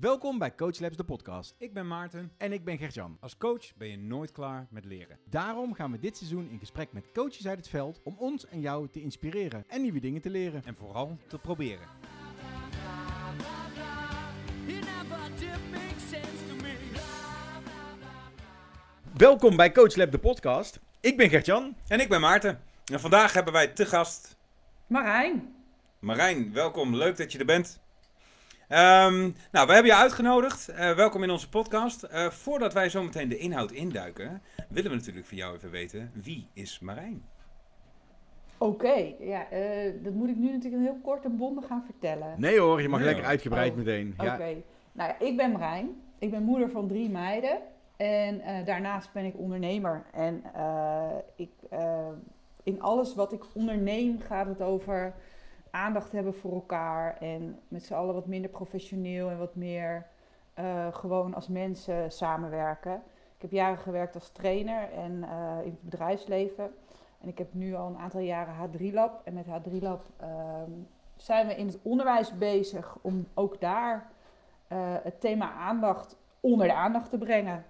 Welkom bij Coach Labs, de podcast. Ik ben Maarten. En ik ben Gertjan. Als coach ben je nooit klaar met leren. Daarom gaan we dit seizoen in gesprek met coaches uit het veld om ons en jou te inspireren en nieuwe dingen te leren. En vooral te proberen. Welkom bij Coach Lab, de podcast. Ik ben Gertjan. En ik ben Maarten. En vandaag hebben wij te gast Marijn. Marijn. Welkom, leuk dat je er bent. Ehm, nou, we hebben je uitgenodigd. Eh, welkom in onze podcast. Eh, voordat wij zo meteen de inhoud induiken, willen we natuurlijk van jou even weten, wie is Marijn? Oké, ja, eh, dat moet ik nu natuurlijk heel kort en bondig gaan vertellen. Nee hoor, je mag Nee, lekker hoor. uitgebreid Oh, meteen. Oké, Ja. nou ja, ik ben Marijn. Ik ben moeder van drie meiden. En eh, daarnaast ben ik ondernemer. En eh, ik, eh, in alles wat ik onderneem gaat het over aandacht hebben voor elkaar. En met z'n allen wat minder professioneel en wat meer eh, gewoon als mensen samenwerken. Ik heb jaren gewerkt als trainer en eh, in het bedrijfsleven. En ik heb nu al een aantal jaren H3Lab. En met H3Lab ehm, zijn we in het onderwijs bezig om ook daar eh, het thema aandacht onder de aandacht te brengen.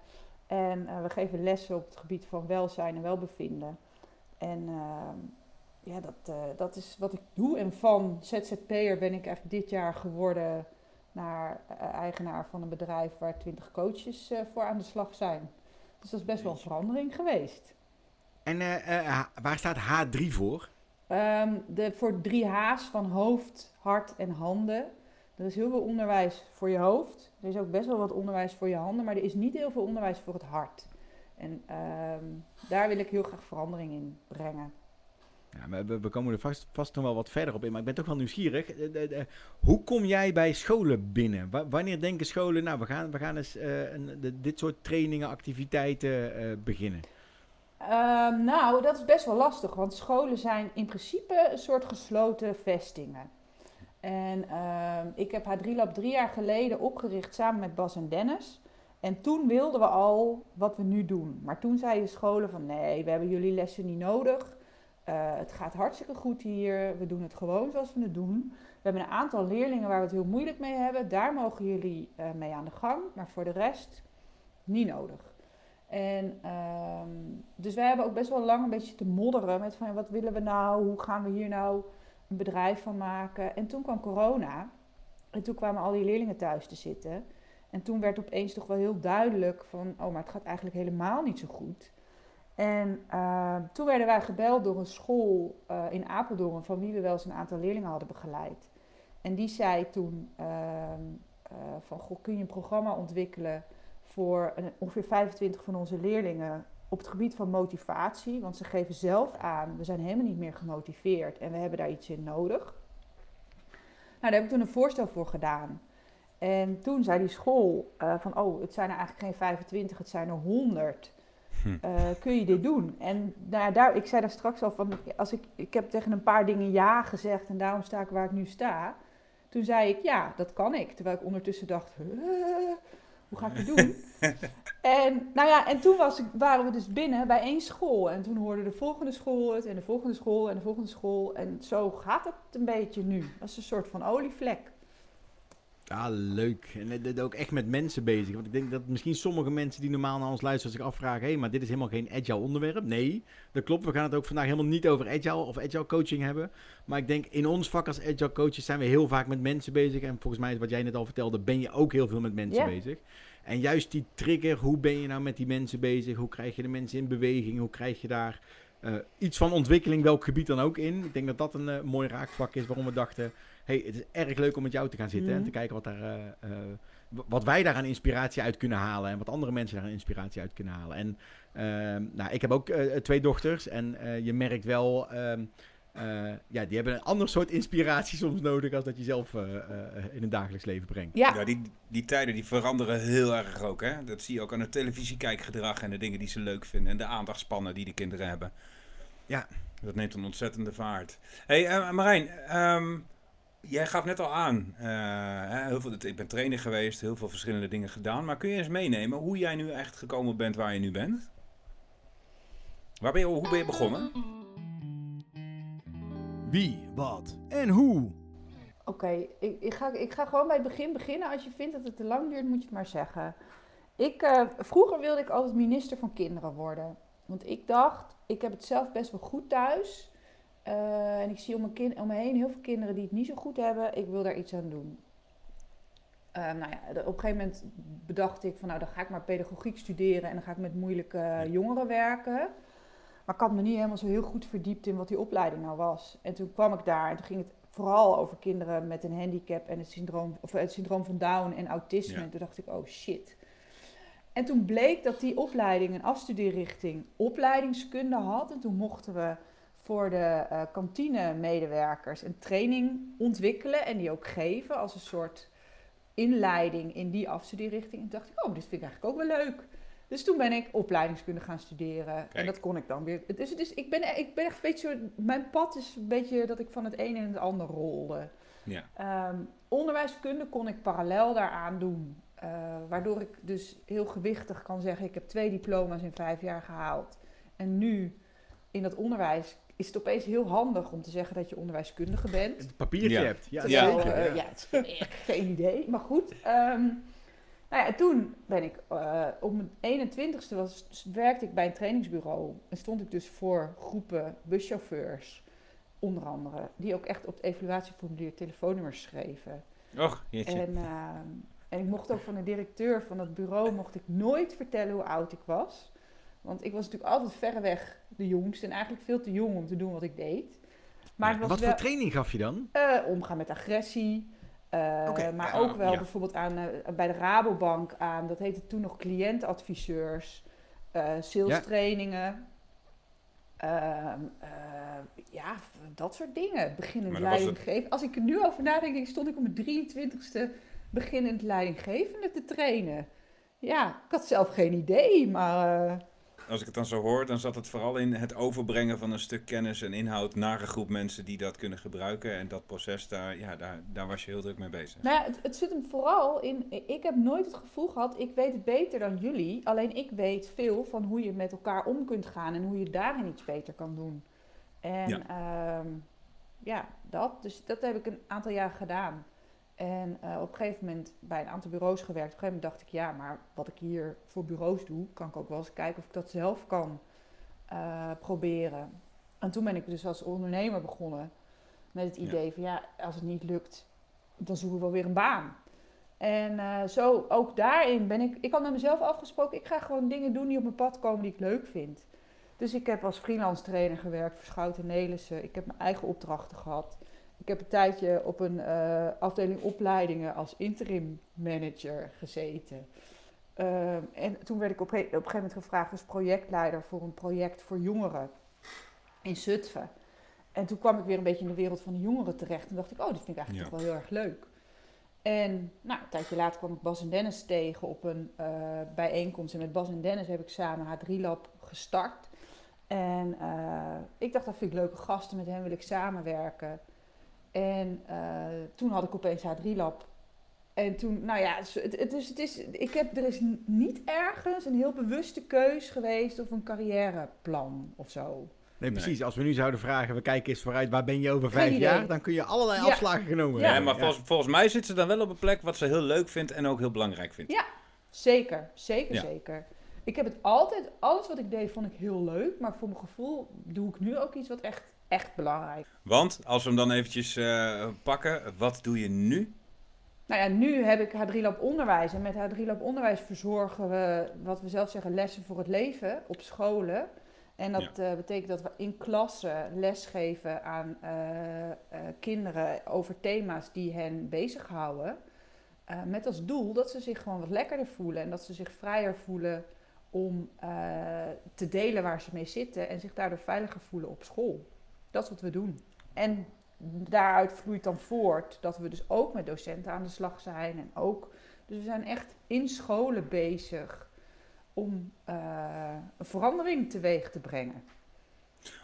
En we geven lessen op het gebied van welzijn en welbevinden. En ehm, ja, dat, eh, dat is wat ik doe. En van ZZP'er ben ik eigenlijk dit jaar geworden naar eh, eigenaar van een bedrijf waar twintig coaches eh, voor aan de slag zijn. Dus dat is best wel een verandering geweest. En waar staat H3 voor? Ehm, de, voor drie H's van hoofd, hart en handen. Er is heel veel onderwijs voor je hoofd. Er is ook best wel wat onderwijs voor je handen, maar er is niet heel veel onderwijs voor het hart. En ehm, daar wil ik heel graag verandering in brengen. Ja, we, we- komen er vast, vast nog wel wat verder op in, maar ik ben toch wel nieuwsgierig. Eh, eh, eh, hoe kom jij bij scholen binnen? Wa- wanneer denken scholen, nou, we gaan, we gaan eens een, dit soort trainingen, activiteiten beginnen? Ehm, nou, dat is best wel lastig, want scholen zijn in principe een soort gesloten vestingen. En ehm, ik heb H3Lab drie jaar geleden opgericht samen met Bas en Dennis. En toen wilden we al wat we nu doen. Maar toen zeiden scholen van nee, we hebben jullie lessen niet nodig. Eh, het gaat hartstikke goed hier. We doen het gewoon zoals we het doen. We hebben een aantal leerlingen waar we het heel moeilijk mee hebben. Daar mogen jullie eh, mee aan de gang. Maar voor de rest niet nodig. En ehm, dus wij hebben ook best wel lang een beetje te modderen met van wat willen we nou? Hoe gaan we hier nou een bedrijf van maken? En toen kwam corona. En toen kwamen al die leerlingen thuis te zitten. En toen werd opeens toch wel heel duidelijk van, oh, maar het gaat eigenlijk helemaal niet zo goed. En ehm, toen werden wij gebeld door een school eh, in Apeldoorn, van wie we wel eens een aantal leerlingen hadden begeleid. En die zei toen ehm, eh, van, goh, kun je een programma ontwikkelen voor ongeveer 25 van onze leerlingen op het gebied van motivatie. Want ze geven zelf aan, we zijn helemaal niet meer gemotiveerd en we hebben daar iets in nodig. Nou, daar heb ik toen een voorstel voor gedaan. En toen zei die school eh, van, oh, het zijn er eigenlijk geen 25, het zijn er 100. Hm. Eh, kun je dit doen? En nou ja, daar, ik zei daar straks al van, als ik, ik heb tegen een paar dingen ja gezegd en daarom sta ik waar ik nu sta. Toen zei ik, ja, dat kan ik. Terwijl ik ondertussen dacht, "Huh, hoe ga ik het doen? en, nou ja, en toen was ik, waren we dus binnen bij één school. En toen hoorde de volgende school het en de volgende school en de volgende school. En zo gaat het een beetje nu. Dat is een soort van olievlek. Ja, leuk. En dit ook echt met mensen bezig. Want ik denk dat misschien sommige mensen die normaal naar ons luisteren zich afvragen... hé, hey, maar dit is helemaal geen agile onderwerp. Nee, dat klopt. We gaan het ook vandaag helemaal niet over agile of agile coaching hebben. Maar ik denk, in ons vak als agile coaches zijn we heel vaak met mensen bezig. En volgens mij, wat jij net al vertelde, ben je ook heel veel met mensen bezig. En juist die trigger, hoe ben je nou met die mensen bezig? Hoe krijg je de mensen in beweging? Hoe krijg je daar eh, iets van ontwikkeling, welk gebied dan ook in? Ik denk dat dat een eh, mooi raakvlak is waarom we dachten... hey, het is erg leuk om met jou te gaan zitten en Mhm. te kijken wat, daar, eh, eh, wat wij daar aan inspiratie uit kunnen halen... en wat andere mensen daar aan inspiratie uit kunnen halen. En ehm, nou, ik heb ook eh, twee dochters en eh, je merkt wel... ehm, eh, ja, die hebben een ander soort inspiratie soms nodig... als dat je zelf eh, eh, in het dagelijks leven brengt. Ja, Ja, die, die tijden die veranderen heel erg ook. Hè? Dat zie je ook aan het televisiekijkgedrag en de dingen die ze leuk vinden. En de aandachtspannen die de kinderen hebben. Ja. Dat neemt een ontzettende vaart. hey, eh, Marijn, ehm, jij gaf net al aan. eh, hè, heel veel, ik ben trainer geweest, heel veel verschillende dingen gedaan. Maar kun je eens meenemen hoe jij nu echt gekomen bent waar je nu bent? Waar ben je, hoe ben je begonnen? Wie, wat en hoe? Oké, ik, ik, ga, ik ga gewoon bij het begin beginnen. Als je vindt dat het te lang duurt, moet je het maar zeggen. Ik, eh, vroeger wilde ik altijd minister van kinderen worden. Want ik dacht, ik heb het zelf best wel goed thuis. Eh, en ik zie om me, kind, om me heen heel veel kinderen die het niet zo goed hebben. Ik wil daar iets aan doen. Eh, nou ja, op een gegeven moment bedacht ik van nou, dan ga ik maar pedagogiek studeren en dan ga ik met moeilijke jongeren werken. Maar ik had me niet helemaal zo heel goed verdiept in wat die opleiding nou was. En toen kwam ik daar en toen ging het vooral over kinderen met een handicap en het syndroom, of het syndroom van Down en autisme. Ja. En toen dacht ik, oh shit. En toen bleek dat die opleiding een afstudeerrichting opleidingskunde had. En toen mochten we voor de eh kantinemedewerkers een training ontwikkelen en die ook geven als een soort inleiding in die afstudeerrichting. En dacht ik, oh, dit vind ik eigenlijk ook wel leuk. Dus toen ben ik opleidingskunde gaan studeren. En dat kon ik dan weer. Dus, dus ik, ben, ik ben echt een beetje. Mijn pad is een beetje dat ik van het een in het ander rolde. Ja. Ehm, onderwijskunde kon ik parallel daaraan doen. Eh, waardoor ik dus heel gewichtig kan zeggen: ik heb twee diploma's in vijf jaar gehaald. En nu in dat onderwijs is het opeens heel handig om te zeggen dat je onderwijskundige bent. Het papiertje Ja. hebt. Ja, Terwijl, zeker. eh, ja. ja, het is echt geen idee. Maar goed. ehm, nou ja, toen ben ik eh, op mijn 21ste was, werkte ik bij een trainingsbureau. En stond ik dus voor groepen buschauffeurs, onder andere, die ook echt op het evaluatieformulier telefoonnummers schreven. Och, jeetje. En, ehm, en ik mocht ook van de directeur van dat bureau mocht ik nooit vertellen hoe oud ik was. Want ik was natuurlijk altijd verreweg de jongste en eigenlijk veel te jong om te doen wat ik deed. Maar Ja, was Wat wel, voor training gaf je dan? eh, omgaan met agressie. eh, maar ja, ook wel ja. bijvoorbeeld aan, eh, bij de Rabobank aan, dat heette toen nog cliëntadviseurs, eh sales trainingen. Ehm, eh, ja, dat soort dingen. Beginnend Maar dat was leidinggeven. Als ik er nu over nadenk, stond ik op mijn 23ste beginnend leidinggevende te trainen. Ja, ik had zelf geen idee, maar eh, Als ik het dan zo hoor, dan zat het vooral in het overbrengen van een stuk kennis en inhoud naar een groep mensen die dat kunnen gebruiken. En dat proces, daar, ja, daar, daar was je heel druk mee bezig. Nou ja, het, het zit hem vooral in. Ik heb nooit het gevoel gehad, ik weet het beter dan jullie. Alleen ik weet veel van hoe je met elkaar om kunt gaan en hoe je daarin iets beter kan doen. En Ja. ja, ja dat. Dus dat heb ik een aantal jaar gedaan. En eh, op een gegeven moment bij een aantal bureaus gewerkt. Op een gegeven moment dacht ik, ja, maar wat ik hier voor bureaus doe, kan ik ook wel eens kijken of ik dat zelf kan eh, proberen. En toen ben ik dus als ondernemer begonnen met het Ja. idee van ja, als het niet lukt, dan zoeken we wel weer een baan. En eh, zo ook daarin ben ik, ik had met mezelf afgesproken, ik ga gewoon dingen doen die op mijn pad komen die ik leuk vind. Dus ik heb als freelance trainer gewerkt voor Schouten Nelissen. Ik heb mijn eigen opdrachten gehad. Ik heb een tijdje op een eh, afdeling opleidingen als interim manager gezeten. Ehm, en toen werd ik op, een- op een gegeven moment gevraagd als projectleider voor een project voor jongeren in Zutphen. En toen kwam ik weer een beetje in de wereld van de jongeren terecht. En dacht ik, oh, dit vind ik eigenlijk Ja. toch wel heel erg leuk. En nou, een tijdje later kwam ik Bas en Dennis tegen op een eh, bijeenkomst. En met Bas en Dennis heb ik samen H3Lab gestart. En eh, ik dacht, dat vind ik leuke gasten, met hen wil ik samenwerken. En eh, toen had ik opeens H3Lab. En toen, nou ja, het, het, is, het is, ik heb, er is niet ergens een heel bewuste keus geweest of een carrièreplan of zo. Nee, precies. Als we nu zouden vragen, we kijken eens vooruit, waar ben je over vijf jaar? Dan kun je allerlei Ja. afslagen genomen Ja. Ja, hebben. maar volgens, volgens mij zit ze dan wel op een plek wat ze heel leuk vindt en ook heel belangrijk vindt. Ja. Zeker, zeker, Ja. zeker. Ik heb het altijd, alles wat ik deed, vond ik heel leuk. Maar voor mijn gevoel doe ik nu ook iets wat echt, echt belangrijk. Want, als we hem dan eventjes eh, pakken, wat doe je nu? Nou ja, nu heb ik H3Lab Onderwijs. En met H3Lab Onderwijs verzorgen we, wat we zelf zeggen, lessen voor het leven op scholen. En dat eh, betekent dat we in klassen lesgeven aan eh, kinderen over thema's die hen bezighouden. Met als doel dat ze zich gewoon wat lekkerder voelen en dat ze zich vrijer voelen om te delen waar ze mee zitten en zich daardoor veiliger voelen op school. Dat is wat we doen. En daaruit vloeit dan voort dat we dus ook met docenten aan de slag zijn. En ook, dus we zijn echt in scholen bezig om eh, een verandering teweeg te brengen.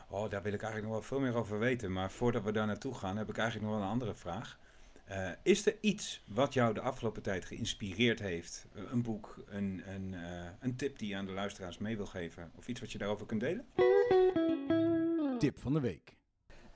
Oh, daar wil ik eigenlijk nog wel veel meer over weten. Maar voordat we daar naartoe gaan, heb ik eigenlijk nog wel een andere vraag. Eh, is er iets wat jou de afgelopen tijd geïnspireerd heeft? Een boek, een, een, eh, een tip die je aan de luisteraars mee wil geven? Of iets wat je daarover kunt delen? Tip van de week.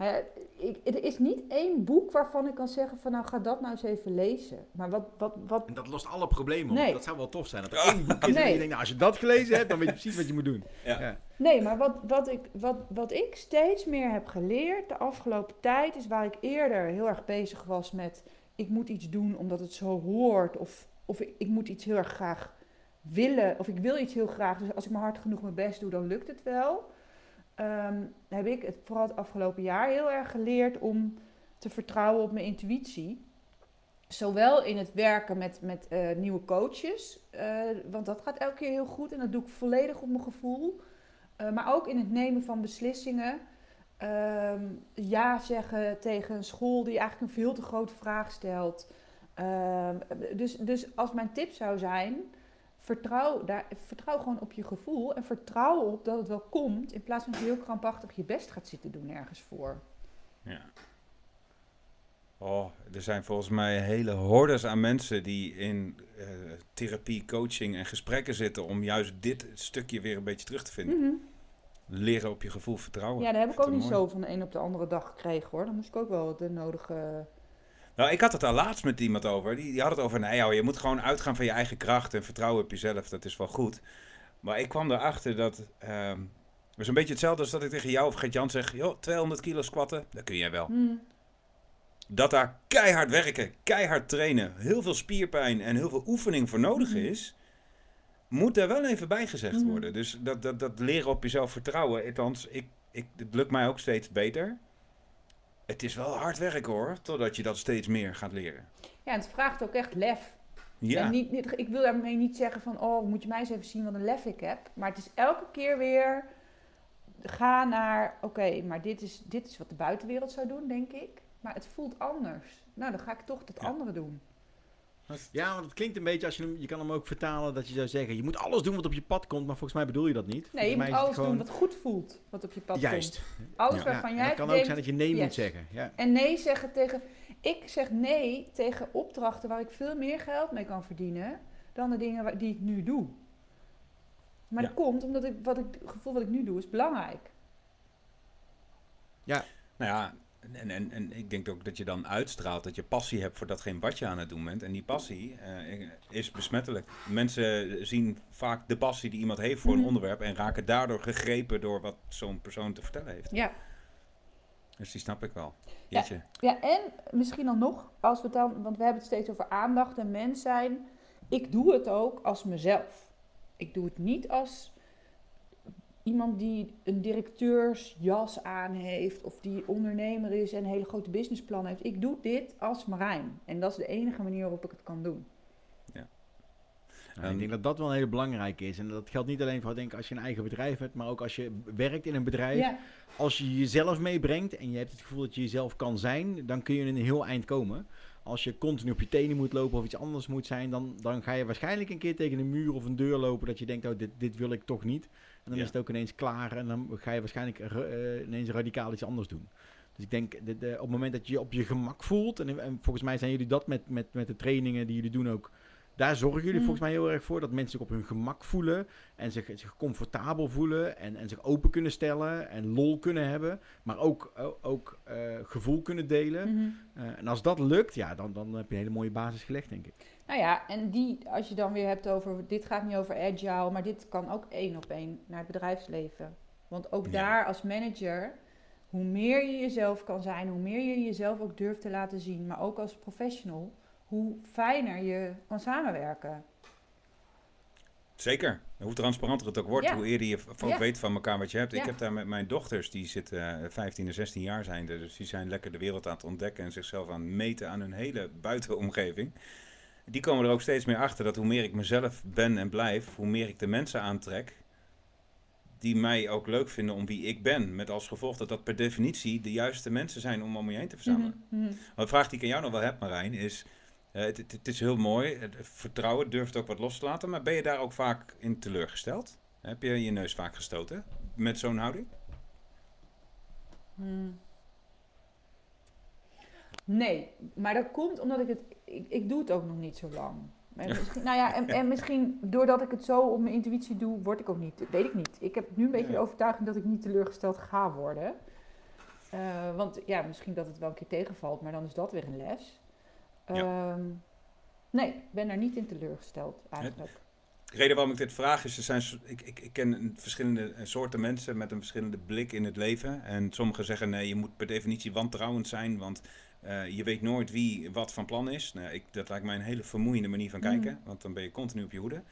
Ja, ik, er is niet één boek waarvan ik kan zeggen van nou ga dat nou eens even lezen. Maar wat, wat, wat En dat lost alle problemen op. Nee. Dat zou wel tof zijn. Dat er één boek is en je denkt, nou, als je dat gelezen hebt, dan weet je precies wat je moet doen. Ja. Ja. Nee, maar wat, wat, ik, wat, wat ik steeds meer heb geleerd de afgelopen tijd is waar ik eerder heel erg bezig was met ik moet iets doen omdat het zo hoort of, of ik, ik moet iets heel erg graag willen of ik wil iets heel graag, dus als ik maar hard genoeg mijn best doe, dan lukt het wel. Ehm, heb ik het vooral het afgelopen jaar heel erg geleerd om te vertrouwen op mijn intuïtie. Zowel in het werken met, met eh, nieuwe coaches, eh, want dat gaat elke keer heel goed en dat doe ik volledig op mijn gevoel. Uh, maar ook in het nemen van beslissingen. Ehm, ja zeggen tegen een school die eigenlijk een veel te grote vraag stelt. Ehm, dus, dus als mijn tip zou zijn, vertrouw, daar, vertrouw gewoon op je gevoel. En vertrouw op dat het wel komt. In plaats van dat je heel krampachtig je best gaat zitten doen ergens voor. Ja. Oh, er zijn volgens mij hele hordes aan mensen die in uh, therapie, coaching en gesprekken zitten om juist dit stukje weer een beetje terug te vinden. Mm -hmm. Leren op je gevoel vertrouwen. Ja, dat heb ik ook niet mooi. zo van de een op de andere dag gekregen hoor. Dan moest ik ook wel de nodige. Nou, ik had het al laatst met iemand over. Die, die had het over, nee, joh, je moet gewoon uitgaan van je eigen kracht en vertrouwen op jezelf. Dat is wel goed. Maar ik kwam erachter dat. Um, het is een beetje hetzelfde als dat ik tegen jou of Gert-Jan zeg: joh, 200 kilo squatten, dat kun jij wel. Mm. Dat daar keihard werken, keihard trainen, heel veel spierpijn en heel veel oefening voor nodig is, moet daar wel even bij gezegd Mhm. worden. Dus dat, dat, dat leren op jezelf vertrouwen, althans, ik, ik, het lukt mij ook steeds beter. Het is wel hard werken hoor, totdat je dat steeds meer gaat leren. Ja, en het vraagt ook echt lef. Ja, En niet, niet, ik wil daarmee niet zeggen van, oh, moet je mij eens even zien wat een lef ik heb. Maar het is elke keer weer ga naar, oké, maar dit is, dit is wat de buitenwereld zou doen, denk ik. Maar het voelt anders. Nou, dan ga ik toch dat Ja. andere doen. Ja, want het klinkt een beetje als je hem, je kan hem ook vertalen dat je zou zeggen, je moet alles doen wat op je pad komt, maar volgens mij bedoel je dat niet. Nee, je Volgens moet mij is het alles gewoon- doen wat goed voelt, wat op je pad Juist. komt. Alles Ja. waarvan Ja, jij het kan ook zijn dat je nee moet zeggen. Ja. En nee zeggen tegen... Ik zeg nee tegen opdrachten waar ik veel meer geld mee kan verdienen... dan de dingen waar- die ik nu doe. Maar Ja. dat komt omdat ik, wat ik, het gevoel wat ik nu doe is belangrijk. nou ja, en, en, en ik denk ook dat je dan uitstraalt dat je passie hebt voor datgene wat je aan het doen bent. En die passie eh, is besmettelijk. Mensen zien vaak de passie die iemand heeft voor een Mhm. onderwerp en raken daardoor gegrepen door wat zo'n persoon te vertellen heeft. Ja. Dus die snap ik wel. Ja. Jeetje. ja, en misschien dan nog, als we het dan... Want we hebben het steeds over aandacht en mens zijn. Ik doe het ook als mezelf. Ik doe het niet als iemand die een directeursjas aan heeft... of die ondernemer is en een hele grote businessplan heeft. Ik doe dit als Marijn. En dat is de enige manier waarop ik het kan doen. Ja, ik denk dat dat wel een hele belangrijke is. En dat geldt niet alleen voor denk, als je een eigen bedrijf hebt, maar ook als je werkt in een bedrijf. Ja, Als je jezelf meebrengt en je hebt het gevoel dat je jezelf kan zijn, dan kun je in een heel eind komen. Als je continu op je tenen moet lopen of iets anders moet zijn, dan, dan ga je waarschijnlijk een keer tegen een muur of een deur lopen dat je denkt, oh, dit, dit wil ik toch niet. En dan Ja. is het ook ineens klaar en dan ga je waarschijnlijk eh, ineens radicaal iets anders doen. Dus ik denk, de, de- op het moment dat je je op je gemak voelt, en, en volgens mij zijn jullie dat met, met, met de trainingen die jullie doen ook, daar zorgen jullie Mm. volgens mij heel erg voor, dat mensen zich op hun gemak voelen en zich, zich comfortabel voelen en, en zich open kunnen stellen en lol kunnen hebben, maar ook, ook eh, gevoel kunnen delen. mhm. Eh, en als dat lukt, ja, dan, dan heb je een hele mooie basis gelegd, denk ik. Nou ja, en die, als je dan weer hebt over, dit gaat niet over agile, maar dit kan ook één op één naar het bedrijfsleven. Want ook Ja. daar als manager, hoe meer je jezelf kan zijn, hoe meer je jezelf ook durft te laten zien, maar ook als professional, hoe fijner je kan samenwerken. Zeker. Hoe transparanter het ook wordt, Ja. hoe eerder je ook Ja. weet van elkaar wat je hebt. Ik heb daar met mijn dochters, die zitten eh, 15 en 16 jaar zijn, dus die zijn lekker de wereld aan het ontdekken en zichzelf aan het meten aan hun hele buitenomgeving. Die komen er ook steeds meer achter dat hoe meer ik mezelf ben en blijf, hoe meer ik de mensen aantrek die mij ook leuk vinden om wie ik ben. Met als gevolg dat dat per definitie de juiste mensen zijn om om je heen te verzamelen. Mhm, mhm. De vraag die ik aan jou nog wel heb, Marijn, is... eh, het, het, het is heel mooi, vertrouwen durft ook wat los te laten, maar ben je daar ook vaak in teleurgesteld? Heb je je neus vaak gestoten met zo'n houding? Hmm. Nee, maar dat komt omdat ik het. Ik, ik doe het ook nog niet zo lang. En misschien, nou ja, en, en misschien doordat ik het zo op mijn intuïtie doe, word ik ook niet. Weet ik niet. Ik heb nu een beetje Ja. de overtuiging dat ik niet teleurgesteld ga worden. Eh, want ja, misschien dat het wel een keer tegenvalt, maar dan is dat weer een les. Ja. Ehm, nee, ik ben daar niet in teleurgesteld eigenlijk. De reden waarom ik dit vraag is, er zijn, ik, ik, ik ken verschillende soorten mensen met een verschillende blik in het leven. En sommigen zeggen, nee, je moet per definitie wantrouwend zijn, want eh, je weet nooit wie wat van plan is. Nou, ik, dat lijkt mij een hele vermoeiende manier van kijken, Mm. want dan ben je continu op je hoede.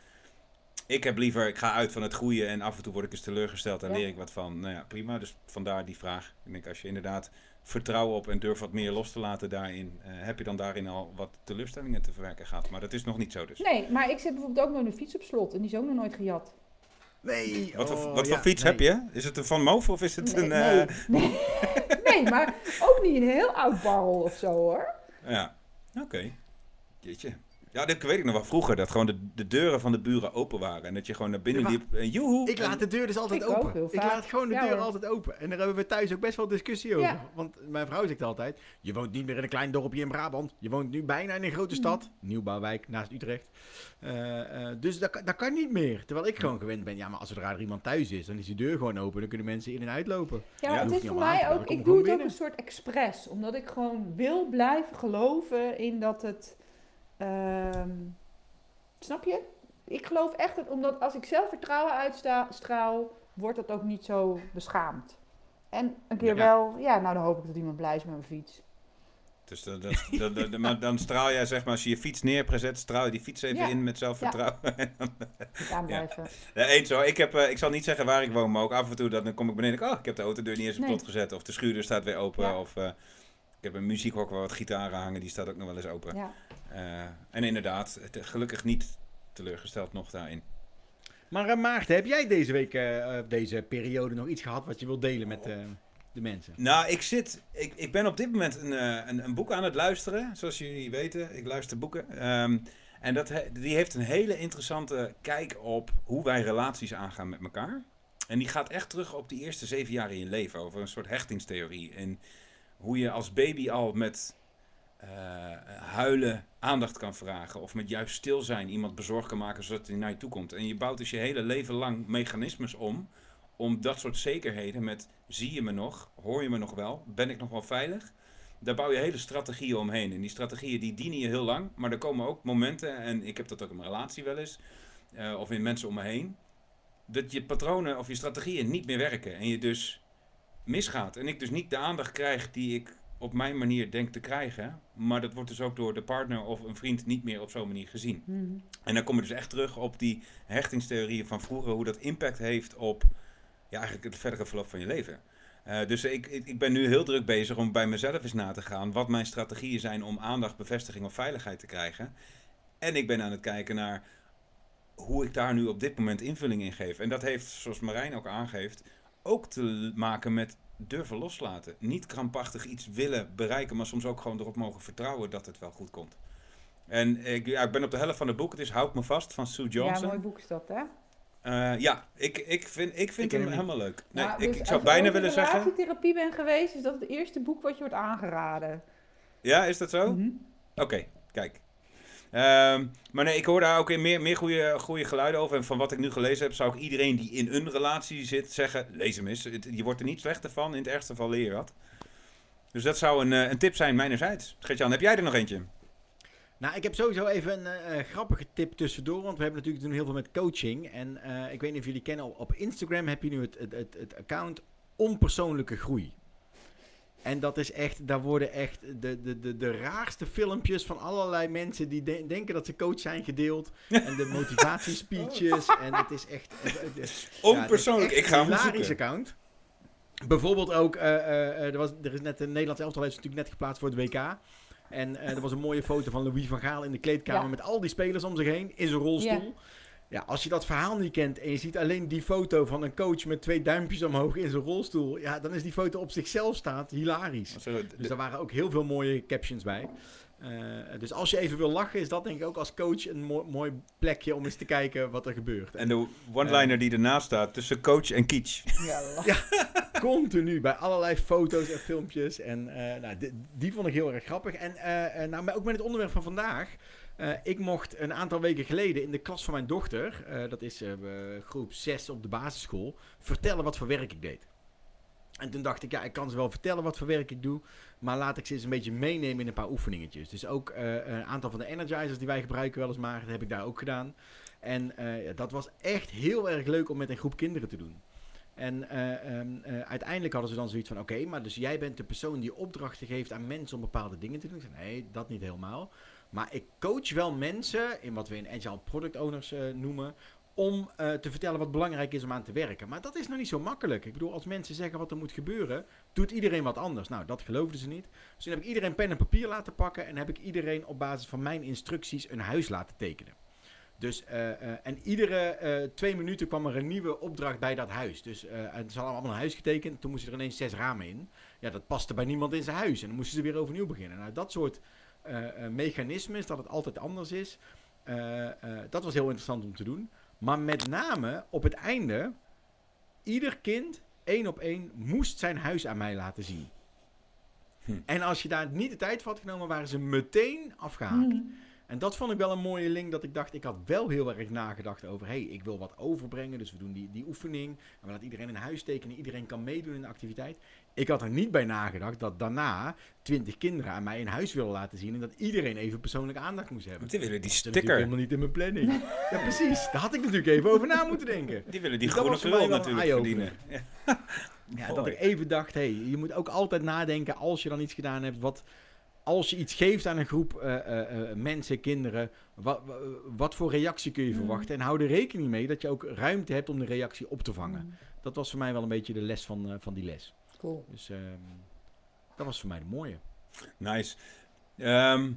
Ik heb liever, ik ga uit van het goede en af en toe word ik eens teleurgesteld en Ja. leer ik wat van. Nou ja, prima. Dus vandaar die vraag. Ik denk, als je inderdaad vertrouwen op en durft wat meer los te laten daarin, eh, heb je dan daarin al wat teleurstellingen te verwerken gehad. Maar dat is nog niet zo dus. Nee, maar ik zit bijvoorbeeld ook nog een fiets op slot en die is ook nog nooit gejat. Nee. Wat, voor, oh, wat ja, voor fiets nee. heb je? Is het een Van Moof of is het nee, een... eh, nee, nee. nee, maar ook niet een heel oud barrel of zo hoor. Ja, oké. Jeetje. Ja, dat weet ik nog wel vroeger. Dat gewoon de, de deuren van de buren open waren. En dat je gewoon naar binnen Ja, liep. En joehoe. Ik laat de deur dus altijd Ik open. ik laat gewoon de Ja, deur hoor. altijd open. En daar hebben we thuis ook best wel discussie over. Ja. Want mijn vrouw zegt altijd: Je woont niet meer in een klein dorpje in Brabant. Je woont nu bijna in een grote Mhm. stad. Nieuwbouwwijk naast Utrecht. Eh, eh, dus dat, kan- dat kan niet meer. Terwijl ik gewoon gewend ben: Ja, maar als er er iemand thuis is, dan is die deur gewoon open. Dan kunnen mensen in en uitlopen. Ja, maar het is voor mij ook, ik doe het ook een soort expres. Omdat ik gewoon wil blijven geloven in dat het... ehm, snap je? Ik geloof echt dat, omdat als ik zelf vertrouwen uitstraal, wordt dat ook niet zo beschaamd. En een keer Ja. wel, ja, nou dan hoop ik dat iemand blij is met mijn fiets. Dus dat, dat, dat- dat- maar dan straal jij, zeg maar, als je je fiets neerzet, straal je die fiets even Ja. in met zelfvertrouwen. Ja, blijven. Ja, eens hoor. Ik, heb, eh, ik zal niet zeggen waar ik woon, maar ook af en toe dan kom ik beneden. en denk ik, Oh, ik heb de autodeur niet eens op Nee. slot gezet. Of de schuurdeur staat weer open. Of eh, ik heb een muziekhok waar wat gitaren hangen, die staat ook nog wel eens open. Ja. Eh, en inderdaad, het, gelukkig niet teleurgesteld nog daarin. Maar eh, Maarten, heb jij deze week, eh, deze periode, nog iets gehad wat je wilt delen met eh, de mensen? Nou, ik zit. Ik, ik ben op dit moment een, een, een boek aan het luisteren. Zoals jullie weten, ik luister boeken. Ehm, en dat he- die heeft een hele interessante kijk op hoe wij relaties aangaan met elkaar. En die gaat echt terug op die eerste zeven jaar in je leven. Over een soort hechtingstheorie. En hoe je als baby al met eh, huilen aandacht kan vragen. Of met juist stil zijn iemand bezorgd kan maken zodat hij naar je toe komt. En je bouwt dus je hele leven lang mechanismes om. Om dat soort zekerheden met zie je me nog? Hoor je me nog wel? Ben ik nog wel veilig? Daar bouw je hele strategieën omheen. En die strategieën die dienen je heel lang. Maar er komen ook momenten, en ik heb dat ook in mijn relatie wel eens. eh, of in mensen om me heen. Dat je patronen of je strategieën niet meer werken. En je dus misgaat. En ik dus niet de aandacht krijg die ik op mijn manier denk te krijgen. Maar dat wordt dus ook door de partner of een vriend niet meer op zo'n manier gezien. Mhm. En dan kom je dus echt terug op die hechtingstheorieën van vroeger, hoe dat impact heeft op ja, eigenlijk het verdere verloop van je leven. Eh, dus ik, ik, ik ben nu heel druk bezig om bij mezelf eens na te gaan wat mijn strategieën zijn om aandacht, bevestiging of veiligheid te krijgen. En ik ben aan het kijken naar hoe ik daar nu op dit moment invulling in geef. En dat heeft, zoals Marijn ook aangeeft, ook te maken met durven loslaten. Niet krampachtig iets willen bereiken, maar soms ook gewoon erop mogen vertrouwen dat het wel goed komt. En ik, ja, ik ben op de helft van het boek. Het is Houd me vast van Sue Ja, Johnson. mooi boek is dat, hè? Eh, ja, ik, ik vind, ik vind Ik hem helemaal leuk. Nee, Nou, ik, dus ik zou als je bijna willen in zeggen... relatietherapie bent geweest, is dat het eerste boek wat je wordt aangeraden. Ja, is dat zo? Mhm. Oké, kijk. Ehm, maar nee, ik hoor daar ook meer, meer goede, goede geluiden over. En van wat ik nu gelezen heb, zou ik iedereen die in een relatie zit zeggen: lees hem eens. Je wordt er niet slechter van. In het ergste geval leer je wat. Dus dat zou een, eh, een tip zijn mijnerzijds. Gert-Jan, heb jij er nog eentje? Nou, ik heb sowieso even een eh, grappige tip tussendoor. Want we hebben natuurlijk doen heel veel met coaching. En eh, ik weet niet of jullie kennen, op Instagram heb je nu het, het, het account Onpersoonlijke Groei. En dat is echt, daar worden echt de, de, de, de raarste filmpjes van allerlei mensen die de- denken dat ze coach zijn gedeeld. En de motivatiespeeches. En het is echt... het- Onpersoonlijk, ja, ik is echt ga hem zoeken. account. Bijvoorbeeld ook, eh, eh, er, was, er is net een Nederlands elftal heeft natuurlijk net geplaatst voor het WK. En er was een mooie foto van Louis van Gaal in de kleedkamer Ja. met al die spelers om zich heen in zijn rolstoel. Ja. als je dat verhaal niet kent en je ziet alleen die foto van een coach met twee duimpjes omhoog in zijn rolstoel, ja, dan is die foto op zichzelf staat hilarisch. Dus daar waren ook heel veel mooie captions bij. Eh, dus als je even wil lachen, is dat denk ik ook als coach een mooi, mooi plekje om eens te kijken wat er gebeurt. En de one-liner die ernaast staat tussen coach en kitsch. Ja, lach. Continu bij allerlei foto's en filmpjes. En eh, nou, die, die vond ik heel erg grappig. En eh, eh, nou, maar ook met het onderwerp van vandaag. Eh, ik mocht een aantal weken geleden in de klas van mijn dochter, eh, dat is eh, groep 6 op de basisschool, vertellen wat voor werk ik deed. En toen dacht ik, ja, ik kan ze wel vertellen wat voor werk ik doe. Maar laat ik ze eens een beetje meenemen in een paar oefeningetjes. Dus ook eh, een aantal van de energizers die wij gebruiken wel eens maar, dat heb ik daar ook gedaan. En eh, dat was echt heel erg leuk om met een groep kinderen te doen. En eh, ehm, eh, uiteindelijk hadden ze dan zoiets van: oké, maar dus jij bent de persoon die opdrachten geeft aan mensen om bepaalde dingen te doen. Ik zei: nee, dat niet helemaal. Maar ik coach wel mensen in wat we in Agile Product Owners noemen. Om eh, te vertellen wat belangrijk is om aan te werken. Maar dat is nog niet zo makkelijk. Ik bedoel, als mensen zeggen wat er moet gebeuren, doet iedereen wat anders. Nou, dat geloofden ze niet. Dus toen heb ik iedereen pen en papier laten pakken. En heb ik iedereen op basis van mijn instructies een huis laten tekenen. Dus, eh, eh, en iedere twee minuten kwam er een nieuwe opdracht bij dat huis. Dus ze hadden allemaal een huis getekend. Toen moesten er ineens zes ramen in. Ja, dat paste bij niemand in zijn huis. En dan moesten ze weer overnieuw beginnen. Nou, dat soort mechanismes, dat het altijd anders is. dat was heel interessant om te doen. Maar met name op het einde, ieder kind, één op één, moest zijn huis aan mij laten zien. Hm. En als je daar niet de tijd voor had genomen, waren ze meteen afgehaakt. Hmm. En dat vond ik wel een mooie link, dat ik dacht, ik had wel heel erg nagedacht over, hé, hey, ik wil wat overbrengen, dus we doen die, die oefening. En we laten iedereen een huis tekenen, iedereen kan meedoen in de activiteit. Ik had er niet bij nagedacht dat daarna twintig kinderen aan mij een huis willen laten zien en dat iedereen even persoonlijke aandacht moest hebben. Want die willen die Dat is natuurlijk sticker. helemaal niet in mijn planning. ja, precies. Daar had ik natuurlijk even over na moeten denken. Die willen die Dus dat groene een natuurlijk verdienen. Ja. Ja, dat ik even dacht, hé, hey, je moet ook altijd nadenken als je dan iets gedaan hebt, wat... Als je iets geeft aan een groep eh, eh, eh, mensen, kinderen, wat, wat voor reactie kun je Mm. verwachten? En hou er rekening mee dat je ook ruimte hebt om de reactie op te vangen. Hmm. Dat was voor mij wel een beetje de les van, eh, van die les. Cool. Dus ehm, dat was voor mij de mooie. Nice. Ehm,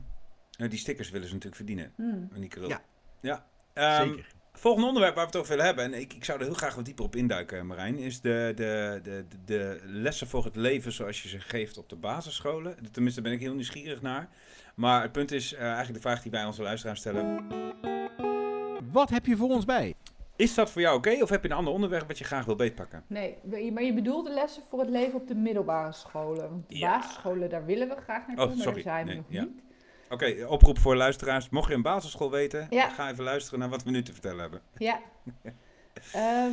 nou, die stickers willen ze natuurlijk verdienen. En die krul. Ja. ja. Ehm, Zeker. Volgende onderwerp waar we het over willen hebben, en ik, ik zou er heel graag wat dieper op induiken, Marijn, is de, de, de, de, de lessen voor het leven zoals je ze geeft op de basisscholen. Tenminste, daar ben ik heel nieuwsgierig naar. Maar het punt is eh, eigenlijk de vraag die wij onze luisteraars stellen. Wat heb je voor ons bij? Is dat voor jou oké of heb je een ander onderwerp wat je graag wil beetpakken? Nee, maar je bedoelt de lessen voor het leven op de middelbare scholen. Want de Ja. basisscholen, daar willen we graag naartoe, Oh, maar daar zijn we Nee, nog ja. niet. Oké, oproep voor luisteraars. Mocht je een basisschool weten, Ja. ga even luisteren naar wat we nu te vertellen hebben. Ja. Ehm,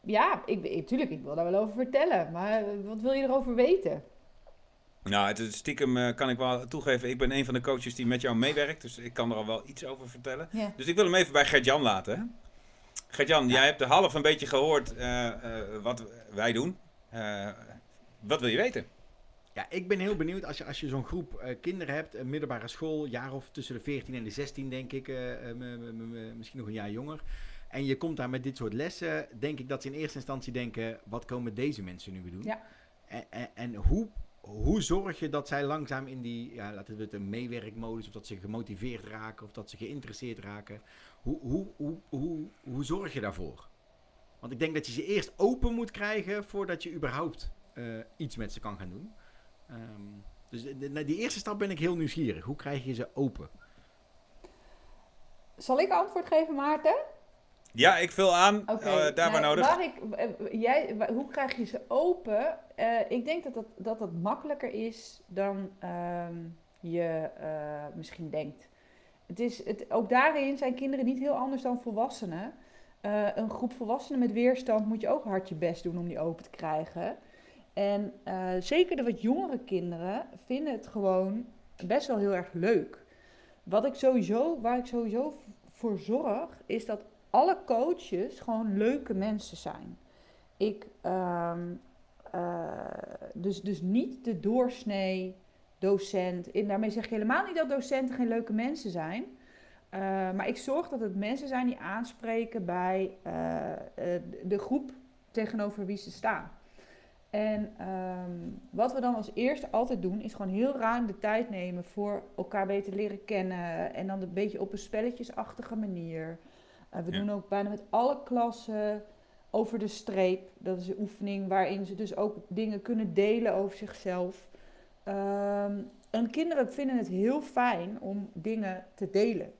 ja, ik, ik, tuurlijk, ik wil daar wel over vertellen. Maar wat wil je erover weten? Nou, het is stiekem eh, kan ik wel toegeven, ik ben een van de coaches die met jou meewerkt, dus ik kan er al wel iets over vertellen. Ja. Dus ik wil hem even bij Gert-Jan laten. Gert-Jan, jij hebt de half een beetje gehoord eh, eh, wat wij doen. Eh, wat wil je weten? Ja, ik ben heel benieuwd als je, als je zo'n groep eh, kinderen hebt, een middelbare school, jaar of tussen de 14 en de 16 denk ik, eh, eh, misschien nog een jaar jonger. En je komt daar met dit soort lessen, denk ik dat ze in eerste instantie denken, wat komen deze mensen nu weer doen? Ja. En, en, en hoe, hoe zorg je dat zij langzaam in die, ja, laten we het een meewerkmodus, of dat ze gemotiveerd raken, of dat ze geïnteresseerd raken. Hoe, hoe, hoe, hoe, hoe zorg je daarvoor? Want ik denk dat je ze eerst open moet krijgen voordat je überhaupt iets met ze kan gaan doen. Ehm, dus de- de- na die eerste stap ben ik heel nieuwsgierig. Hoe krijg je ze open? Zal ik antwoord geven, Maarten? Ja, ik vul aan, Oké. eh, daar waar nou, nodig. Waar ik, eh, jij, hoe krijg je ze open? Eh, ik denk dat dat, dat dat makkelijker is dan ehm, je eh, misschien denkt. Het is, het, ook daarin zijn kinderen niet heel anders dan volwassenen. Eh, een groep volwassenen met weerstand moet je ook hard je best doen om die open te krijgen. En eh, zeker de wat jongere kinderen vinden het gewoon best wel heel erg leuk. Wat ik sowieso, waar ik sowieso voor zorg, is dat alle coaches gewoon leuke mensen zijn. Ik, ehm, eh, dus, dus niet de doorsnee docent. En daarmee zeg ik helemaal niet dat docenten geen leuke mensen zijn. Eh, maar ik zorg dat het mensen zijn die aanspreken bij de groep tegenover wie ze staan. En ehm, wat we dan als eerste altijd doen, is gewoon heel ruim de tijd nemen voor elkaar beter leren kennen. En dan een beetje op een spelletjesachtige manier. Eh, we Ja. doen ook bijna met alle klassen over de streep. Dat is een oefening waarin ze dus ook dingen kunnen delen over zichzelf. Ehm, en kinderen vinden het heel fijn om dingen te delen.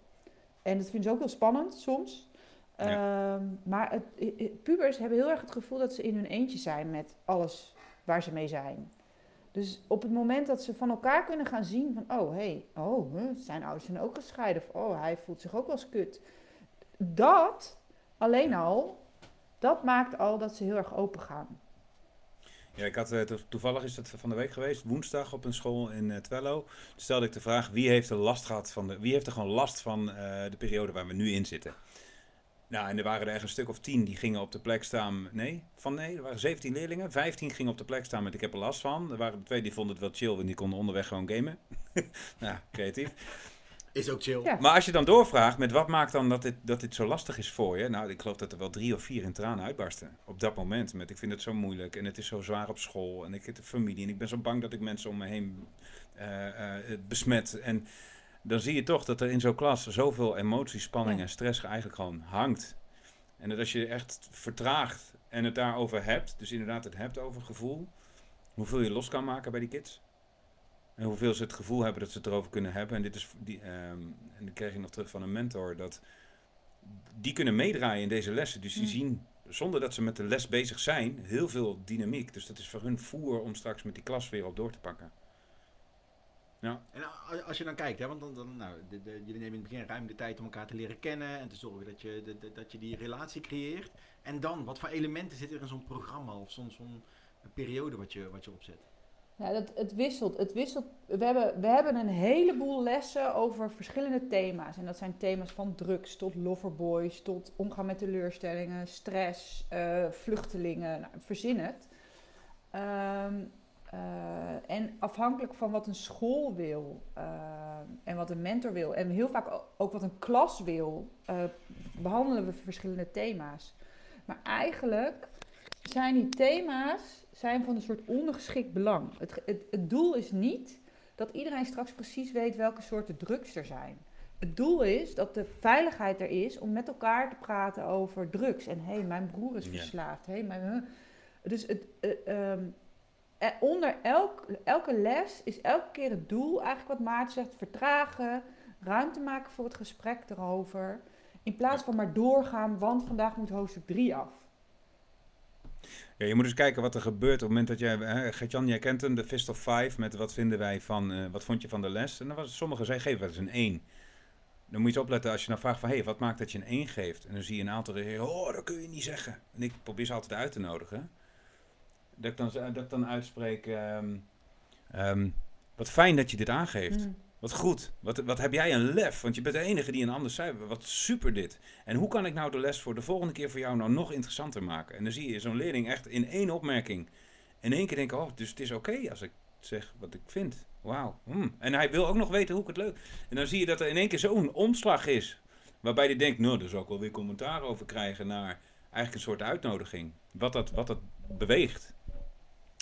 En dat vinden ze ook heel spannend soms. Ehm, maar het, pubers hebben heel erg het gevoel dat ze in hun eentje zijn met alles waar ze mee zijn. Dus op het moment dat ze van elkaar kunnen gaan zien van... oh, hé, hey, oh, zijn ouders zijn ook gescheiden. Of oh, hij voelt zich ook wel eens kut. Dat, alleen al, dat maakt al dat ze heel erg open gaan. Ja, ik had, eh, to- toevallig is dat van de week geweest, woensdag op een school in eh Twello. Toen stelde ik de vraag, wie heeft er last gehad van de, wie heeft er gewoon last van eh, de periode waar we nu in zitten? Nou, en er waren er echt een stuk of tien die gingen op de plek staan. Nee, van nee, er waren 17 leerlingen. 15 gingen op de plek staan met ik heb er last van. Er waren er twee die vonden het wel chill, want die konden onderweg gewoon gamen. nou, creatief. Is ook chill. Ja. Maar als je dan doorvraagt met wat maakt dan dat dit, dat dit zo lastig is voor je? Nou, ik geloof dat er wel drie of vier in tranen uitbarsten. Op dat moment. Met ik vind het zo moeilijk en het is zo zwaar op school en ik heb de familie en ik ben zo bang dat ik mensen om me heen eh, eh, besmet. En dan zie je toch dat er in zo'n klas zoveel emotie, spanning Ja. en stress eigenlijk gewoon hangt. En dat als je echt vertraagt en het daarover hebt, dus inderdaad het hebt over gevoel, hoeveel je los kan maken bij die kids. En hoeveel ze het gevoel hebben dat ze het erover kunnen hebben. En dit is die, ehm, en dat kreeg ik nog terug van een mentor, dat die kunnen meedraaien in deze lessen. Dus die Mm. zien, zonder dat ze met de les bezig zijn, heel veel dynamiek. Dus dat is voor hun voer om straks met die klas weer op door te pakken. Ja, En als je dan kijkt, hè, want dan, dan, nou, de, de- jullie nemen in het begin ruim de tijd om elkaar te leren kennen en te zorgen dat je, de- de- dat je die relatie creëert. En dan, wat voor elementen zitten er in zo'n programma of zo'n zo'n periode wat je, wat je opzet? Ja, dat, het wisselt. Het wisselt. We, hebben, we hebben een heleboel lessen over verschillende thema's. En dat zijn thema's van drugs tot loverboys, tot omgaan met teleurstellingen, stress, eh, vluchtelingen, nou, verzin het. Ehm, eh, en afhankelijk van wat een school wil ehm, en wat een mentor wil, en heel vaak ook wat een klas wil, eh, behandelen we verschillende thema's. Maar eigenlijk zijn die thema's zijn van een soort ondergeschikt belang. Het, het, het doel is niet dat iedereen straks precies weet welke soorten drugs er zijn. Het doel is dat de veiligheid er is om met elkaar te praten over drugs. En hé, hey, mijn broer is verslaafd. Hey, mijn. Dus het, eh, ehm, eh, onder elk, elke les is elke keer het doel, eigenlijk wat Maarten zegt, vertragen, ruimte maken voor het gesprek erover. In plaats van maar doorgaan, want vandaag moet hoofdstuk 3 af. Ja, je moet eens kijken wat er gebeurt op het moment dat jij... Hè, Gertjan, jij kent hem, de Fist of Five, met wat vinden wij van... eh, wat vond je van de les? En dan was sommigen zeiden, geef wel eens een 1. Dan moet je eens opletten als je dan vraagt van... Hé, hey, wat maakt dat je een 1 geeft? En dan zie je een aantal reageren... Oh, dat kun je niet zeggen. En ik probeer ze altijd uit te nodigen. Dat ik dan, dat ik dan uitspreek... ehm, ehm, wat fijn dat je dit aangeeft. Mm. Wat goed. Wat, wat heb jij een lef? Want je bent de enige die een ander zei. Wat super dit. En hoe kan ik nou de les voor de volgende keer voor jou nou nog interessanter maken? En dan zie je zo'n leerling echt in één opmerking. In één keer denken, oh, dus het is oké als ik zeg wat ik vind. Wauw. hmm. En hij wil ook nog weten hoe ik het leuk... En dan zie je dat er in één keer zo'n omslag is. Waarbij hij denkt, nou, daar zou ik wel weer commentaar over krijgen naar eigenlijk een soort uitnodiging. Wat dat, wat dat beweegt.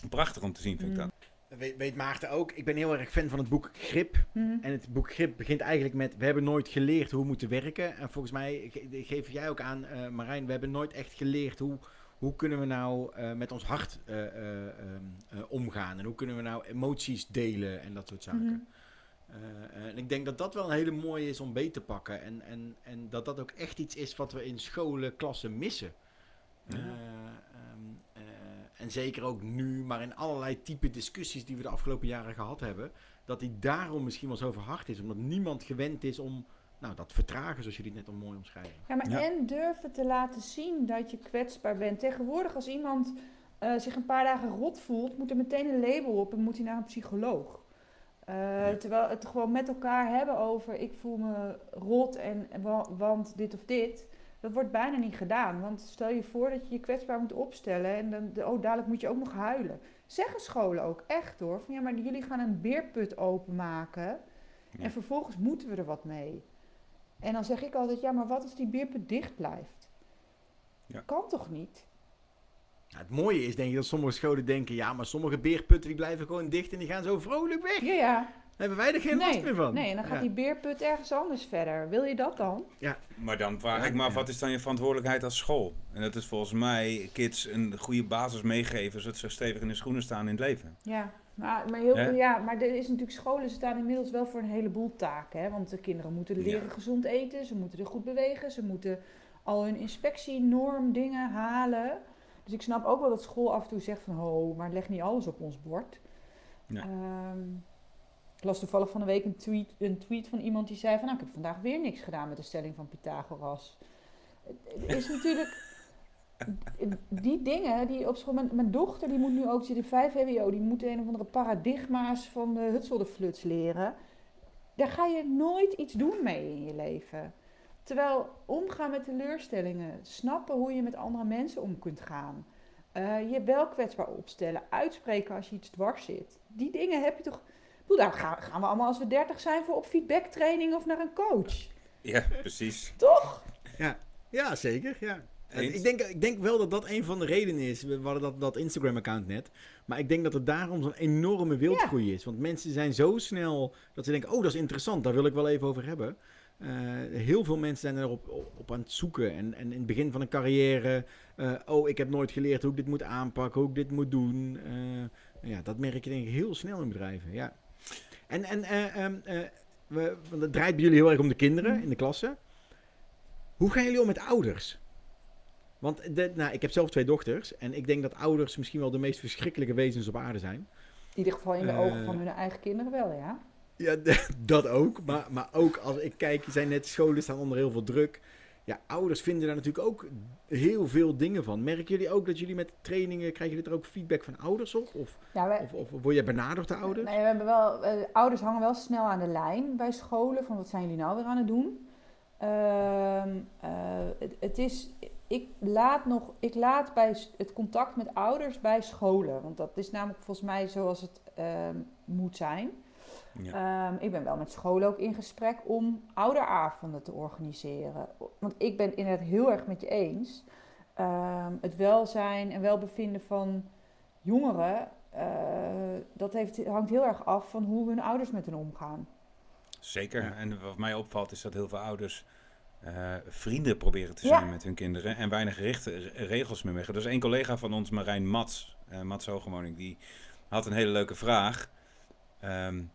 Prachtig om te zien, vind ik Mm. dat. Weet, weet Maarten ook, ik ben heel erg fan van het boek Grip. Mhm. En het boek Grip begint eigenlijk met: We hebben nooit geleerd hoe we moeten werken. En volgens mij ge- geef jij ook aan, eh, Marijn, we hebben nooit echt geleerd hoe, hoe kunnen we nou eh, met ons hart eh, eh, ehm, eh, omgaan. En hoe kunnen we nou emoties delen en dat soort zaken. Mhm. Eh, en ik denk dat dat wel een hele mooie is om beet te pakken. En, en, en dat dat ook echt iets is wat we in scholen, klassen missen. Ja. En zeker ook nu, maar in allerlei type discussies die we de afgelopen jaren gehad hebben, dat die daarom misschien wel zo verhard is. Omdat niemand gewend is om nou, dat vertragen, zoals jullie het net al mooi omschrijven. Ja, maar Ja. en durven te laten zien dat je kwetsbaar bent. Tegenwoordig als iemand eh, zich een paar dagen rot voelt, moet er meteen een label op en moet hij naar een psycholoog. Eh, Terwijl het gewoon met elkaar hebben over ik voel me rot en wa- want dit of dit. Dat wordt bijna niet gedaan. Want stel je voor dat je je kwetsbaar moet opstellen en dan, oh dadelijk moet je ook nog huilen. Zeggen scholen ook echt hoor. Van ja, maar jullie gaan een beerput openmaken Ja. en vervolgens moeten we er wat mee. En dan zeg ik altijd, ja, maar wat als die beerput dicht blijft? Ja. Kan toch niet? Nou, het mooie is denk ik dat sommige scholen denken, ja, maar sommige beerputten die blijven gewoon dicht en die gaan zo vrolijk weg. Ja, ja. Hebben wij er geen last meer van. nee, en dan gaat Ja. die beerput ergens anders verder. Wil je dat dan? Maar dan vraag Ja, ik me af, ja. wat is dan je verantwoordelijkheid als school? En dat is volgens mij kids een goede basis meegeven, zodat ze stevig in de schoenen staan in het leven. Ja, maar, maar, heel, ja, maar er is natuurlijk scholen staan inmiddels wel voor een heleboel taken. Hè? Want de kinderen moeten leren Ja. gezond eten, ze moeten er goed bewegen, ze moeten al hun inspectienorm dingen halen. Dus ik snap ook wel dat school af en toe zegt van, ho, maar leg niet alles op ons bord. Ja. Las toevallig van de week een tweet, een tweet van iemand die zei van, nou, ik heb vandaag weer niks gedaan met de stelling van Pythagoras. Het- is natuurlijk... die dingen die op school. Mijn, mijn dochter die moet nu ook zitten 5 HBO, die moet een of andere paradigma's van de Hutselderfluts leren. Daar ga je nooit iets doen mee in je leven. Terwijl omgaan met teleurstellingen, snappen hoe je met andere mensen om kunt gaan, uh, je wel kwetsbaar opstellen, uitspreken als je iets dwars zit. Die dingen heb je toch. Daar gaan, gaan we allemaal als we 30 zijn voor op feedbacktraining of naar een coach. Ja, precies. Toch? Ja, ja zeker. Ja. Ik denk, ik denk wel dat dat een van de redenen is. We hadden dat, dat Instagram-account net. Maar ik denk dat het daarom zo'n enorme wildgroei is. Want mensen zijn zo snel dat ze denken: oh, dat is interessant, daar wil ik wel even over hebben. Uh, heel veel mensen zijn erop op, op aan het zoeken. En, en in het begin van een carrière: uh, oh, ik heb nooit geleerd hoe ik dit moet aanpakken, hoe ik dit moet doen. Uh, ja, dat merk je denk ik heel snel in bedrijven. Ja. En, en um, we, het draait bij jullie heel erg om de kinderen mm. in de klasse. Hoe gaan jullie om met ouders? Want de, nou, ik heb zelf twee dochters. En ik denk dat ouders misschien wel de meest verschrikkelijke wezens op aarde zijn. In ieder geval in de ogen van hun eigen kinderen wel, ja. Ja, dat ook. Maar, maar ook als ik kijk, zijn net scholen staan onder heel veel druk. Ja, ouders vinden daar natuurlijk ook heel veel dingen van. Merken jullie ook dat jullie met trainingen, krijgen jullie er ook feedback van ouders op? Of, ja, of, of, word je benaderd door ouders? Nee, we hebben wel, uh, ouders hangen wel snel aan de lijn bij scholen van wat zijn jullie nou weer aan het doen? Uh, het, het, is, ik laat, nog, ik laat bij het contact met ouders bij scholen. Want dat is namelijk volgens mij zoals het ehm, moet zijn. Ja. Ehm, ik ben wel met scholen ook in gesprek om ouderavonden te organiseren. Want ik ben het heel erg met je eens. Ehm, het welzijn en welbevinden van jongeren, uh, dat heeft, hangt heel erg af van hoe hun ouders met hen omgaan. Zeker. En wat mij opvalt is dat heel veel ouders uh, vrienden proberen te zijn met hun kinderen en weinig richten, regels meer weg. Er is één collega van ons, Marijn Mats, uh, Mats Hogemoning, die had een hele leuke vraag. Um,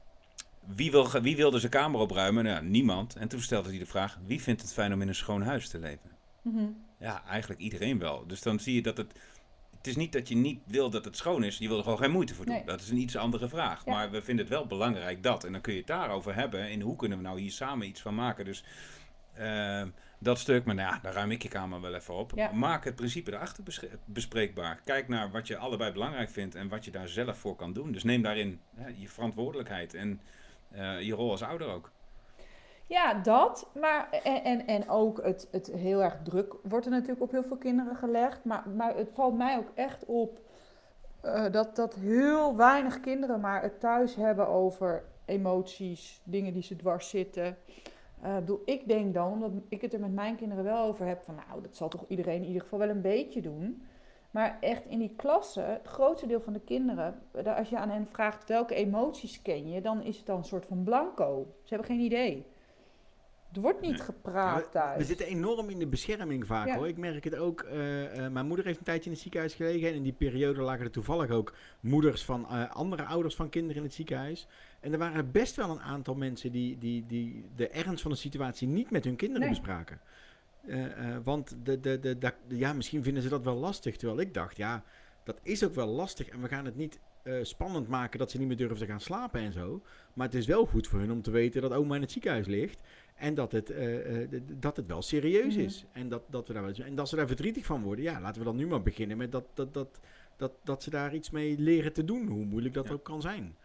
wie, wil, wie wilde zijn kamer opruimen? Nou, niemand. En toen stelde hij de vraag: wie vindt het fijn om in een schoon huis te leven? Mm Ja, eigenlijk iedereen wel. Dus dan zie je dat het. Het is niet dat je niet wil dat het schoon is, je wil er gewoon geen moeite voor doen. Dat is een iets andere vraag. Maar we vinden het wel belangrijk dat. En dan kun je het daarover hebben. En hoe kunnen we nou hier samen iets van maken? Dus uh, dat stuk, maar nou ja, daar ruim ik je kamer wel even op. Maak het principe erachter bespreekbaar. Kijk naar wat je allebei belangrijk vindt en wat je daar zelf voor kan doen. Dus neem daarin hè, je verantwoordelijkheid. En je rol als ouder ook. Ja, dat. Maar, en, en, en ook het, het heel erg druk wordt er natuurlijk op heel veel kinderen gelegd. Maar, maar het valt mij ook echt op uh, dat, dat heel weinig kinderen maar het thuis hebben over emoties, dingen die ze dwars zitten. Uh, bedoel, ik denk dan, omdat ik het er met mijn kinderen wel over heb, van nou, dat zal toch iedereen in ieder geval wel een beetje doen. Maar echt in die klasse, het grootste deel van de kinderen, als je aan hen vraagt welke emoties ken je, dan is het dan een soort van blanco. Ze hebben geen idee. Er wordt niet gepraat thuis. We zitten enorm in de bescherming vaak hoor. Ik merk het ook. Uh, mijn moeder heeft een tijdje in het ziekenhuis gelegen. En in die periode lagen er toevallig ook moeders van uh, andere ouders van kinderen in het ziekenhuis. En er waren best wel een aantal mensen die, die, die de ernst van de situatie niet met hun kinderen bespraken. Uh, uh, want de, de, de, de, ja, misschien vinden ze dat wel lastig. Terwijl ik dacht, ja, dat is ook wel lastig. En we gaan het niet uh, spannend maken dat ze niet meer durven te gaan slapen en zo. Maar het is wel goed voor hun om te weten dat oma in het ziekenhuis ligt. En dat het, dat het wel serieus mm. is. En dat, dat we daar, en dat ze daar verdrietig van worden. Ja, laten we dan nu maar beginnen met dat, dat, dat, dat, dat ze daar iets mee leren te doen. Hoe moeilijk dat ja. ook kan zijn.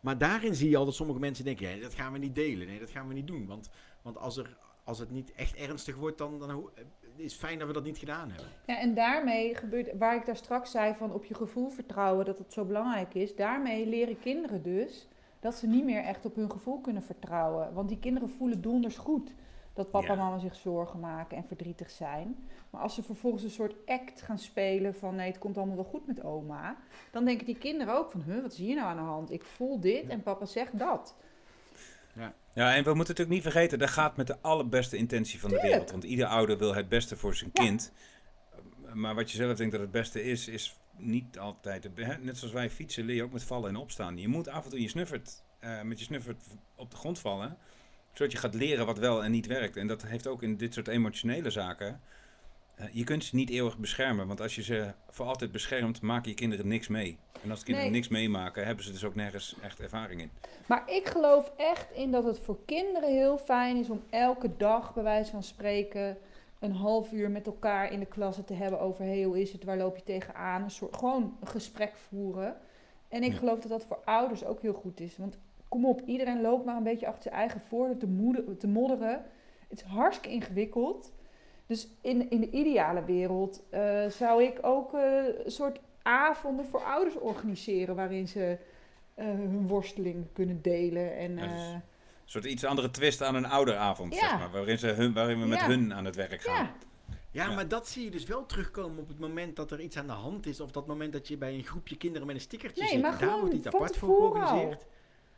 Maar daarin zie je al dat sommige mensen denken: ja, dat gaan we niet delen. Nee, dat gaan we niet doen. Want, want als, er, als het niet echt ernstig wordt, dan, dan is het fijn dat we dat niet gedaan hebben. Ja, en daarmee gebeurt, waar ik daar straks zei van op je gevoel vertrouwen, dat het zo belangrijk is. Daarmee leren kinderen dus dat ze niet meer echt op hun gevoel kunnen vertrouwen. Want die kinderen voelen donders goed dat papa en mama zich zorgen maken en verdrietig zijn. Maar als ze vervolgens een soort act gaan spelen van nee, het komt allemaal wel goed met oma, dan denken die kinderen ook van, huh, wat zie je nou aan de hand? Ik voel dit en papa zegt dat. Ja. Ja, en we moeten natuurlijk niet vergeten, dat gaat met de allerbeste intentie van de wereld. Want ieder ouder wil het beste voor zijn kind. Maar wat je zelf denkt dat het beste is, is niet altijd. Net zoals wij fietsen, leer je ook met vallen en opstaan. Je moet af en toe je snuffert, uh, met je snuffert op de grond vallen zodat je gaat leren wat wel en niet werkt. En dat heeft ook in dit soort emotionele zaken. Uh, je kunt ze niet eeuwig beschermen, want als je ze voor altijd beschermt, maken je kinderen niks mee. En als kinderen niks meemaken, hebben ze dus ook nergens echt ervaring in. Maar ik geloof echt in dat het voor kinderen heel fijn is om elke dag, bij wijze van spreken, een half uur met elkaar in de klasse te hebben over hey, hoe is het, waar loop je tegenaan. Een soort, gewoon een gesprek voeren. En ik Ja. geloof dat dat voor ouders ook heel goed is. Want kom op, iedereen loopt maar een beetje achter zijn eigen voordeur te, moeder, te modderen. Het is hartstikke ingewikkeld. Dus in, in de ideale wereld eh, zou ik ook eh, een soort avonden voor ouders organiseren waarin ze eh, hun worsteling kunnen delen. En, Ja, dus- eh, Een soort iets andere twist aan een ouderavond, Ja. zeg maar. Waarin, ze hun, waarin we met Ja. hun aan het werk gaan. ja, Ja, Ja. maar dat zie je dus wel terugkomen op het moment dat er iets aan de hand is. Of dat moment dat je bij een groepje kinderen met een stickertje Nee, zit. maar Daar wordt iets apart voor al. georganiseerd.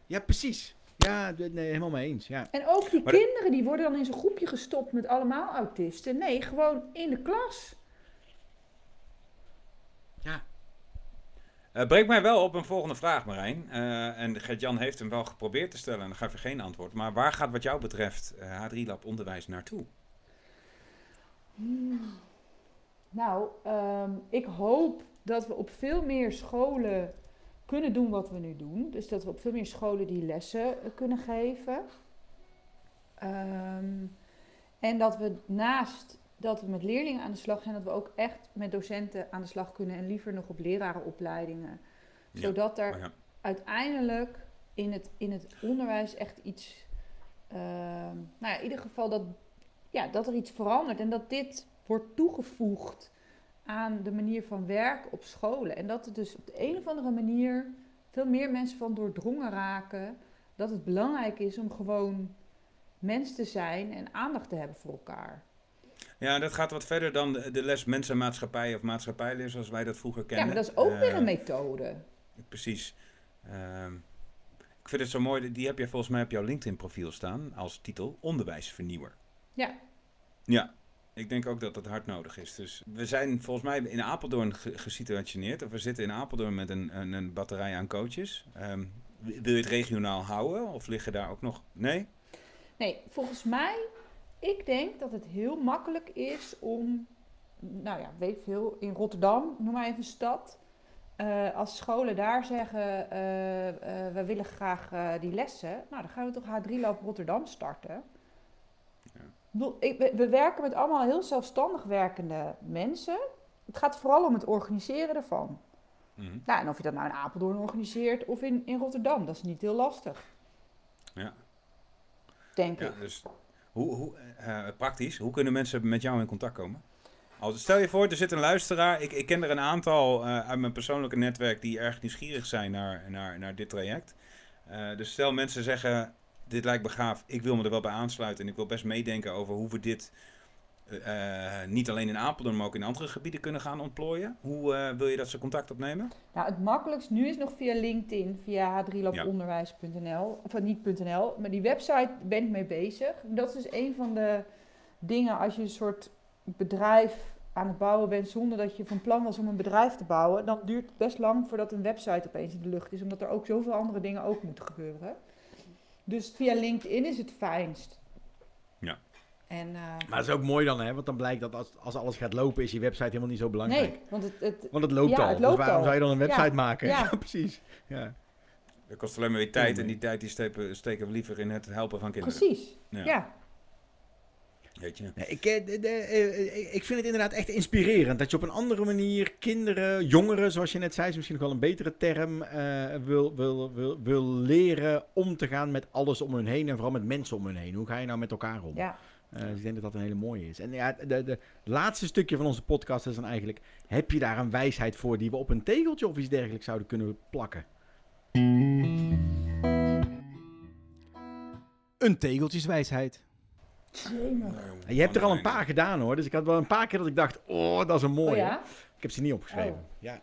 Ja, precies. Ja, nee, helemaal mee eens. Ja. En ook die Maar kinderen die worden dan in zo'n groepje gestopt met allemaal autisten. Nee, gewoon in de klas. ja. Eh breekt mij wel op een volgende vraag, Marijn. Eh, en Gert-Jan heeft hem wel geprobeerd te stellen en dan gaf je geen antwoord. Maar waar gaat wat jou betreft eh, H3 Lab onderwijs naartoe? Nou, ehm, ik hoop dat we op veel meer scholen kunnen doen wat we nu doen. Dus dat we op veel meer scholen die lessen eh, kunnen geven. Ehm, en dat we naast dat we met leerlingen aan de slag zijn, dat we ook echt met docenten aan de slag kunnen. En liever nog op lerarenopleidingen. Ja, Zodat er ja, uiteindelijk in het, in het onderwijs echt iets. ehm, nou ja, in ieder geval dat, ja, dat er iets verandert en dat dit wordt toegevoegd aan de manier van werken op scholen. En dat er dus op de een of andere manier veel meer mensen van doordrongen raken. Dat het belangrijk is om gewoon mens te zijn en aandacht te hebben voor elkaar. ja, dat gaat wat verder dan de, les mensenmaatschappij of maatschappijleer zoals wij dat vroeger Ja, kennen. maar dat is ook weer een methode. Precies. Ehm, ik vind het zo mooi, die heb je volgens mij op jouw LinkedIn-profiel staan als titel Onderwijsvernieuwer. Ja. Ja, ik denk ook dat dat hard nodig is. Dus we zijn volgens mij in Apeldoorn ge- gesituationeerd. Of we zitten in Apeldoorn met een, een, een batterij aan coaches. Ehm, wil je het regionaal houden? Of liggen daar ook nog... Nee? Nee, volgens mij, ik denk dat het heel makkelijk is om, nou ja, weet veel, in Rotterdam, noem maar even een stad. eh, als scholen daar zeggen, eh, we willen graag die lessen, nou dan gaan we toch H3 Loop Rotterdam starten. Ja. Ik bedoel, ik- we, we werken met allemaal heel zelfstandig werkende mensen. Het gaat vooral om het organiseren ervan. Mhm. Nou, en of je dat nou in Apeldoorn organiseert of in, in Rotterdam, dat is niet heel lastig. Ja. Denk Ja, ik. dus hoe, hoe, eh, praktisch, hoe kunnen mensen met jou in contact komen? Als, stel je voor, er zit een luisteraar. Ik, ik ken er een aantal eh, uit mijn persoonlijke netwerk die erg nieuwsgierig zijn naar, naar, naar dit traject. Eh, dus stel mensen zeggen, dit lijkt me gaaf, ik wil me er wel bij aansluiten en ik wil best meedenken over hoe we dit eh, eh, niet alleen in Apeldoorn, maar ook in andere gebieden kunnen gaan ontplooien. Hoe eh, wil je dat ze contact opnemen? Nou, het makkelijkst nu is nog via LinkedIn, via h3labonderwijs.nl. Of niet.nl, maar die website ben ik mee bezig. Dat is dus een van de dingen als je een soort bedrijf aan het bouwen bent zonder dat je van plan was om een bedrijf te bouwen. Dan duurt het best lang voordat een website opeens in de lucht is, omdat er ook zoveel andere dingen ook moeten gebeuren. Dus via LinkedIn is het fijnst. Ja. En, eh, Maar dat is ook mooi dan, hè? Want dan blijkt dat als, als alles gaat lopen, is die website helemaal niet zo belangrijk. nee, want het, het, Want het loopt Ja, al. het loopt dus waarom al. zou je dan een website Ja. maken? Ja. Ja, precies. Ja. Dat kost alleen maar weer tijd en die tijd die steken, steken we liever in het helpen van kinderen. precies. Ja. Weet je? Nee, ik, eh, de- de- eh, ik vind het inderdaad echt inspirerend dat je op een andere manier kinderen, jongeren, zoals je net zei, is misschien nog wel een betere term, eh, wil, wil, wil, wil leren om te gaan met alles om hun heen en vooral met mensen om hun heen. Hoe ga je nou met elkaar om? ja. Eh, dus ik denk dat dat een hele mooie is. En ja, de, de laatste stukje van onze podcast is dan eigenlijk, heb je daar een wijsheid voor die we op een tegeltje of iets dergelijks zouden kunnen plakken? Een tegeltjeswijsheid. Jemig. Je hebt er al een paar gedaan hoor, dus ik had wel een paar keer dat ik dacht, oh dat is een mooie. Oh ja? Ik heb ze niet opgeschreven. Oh. Ja.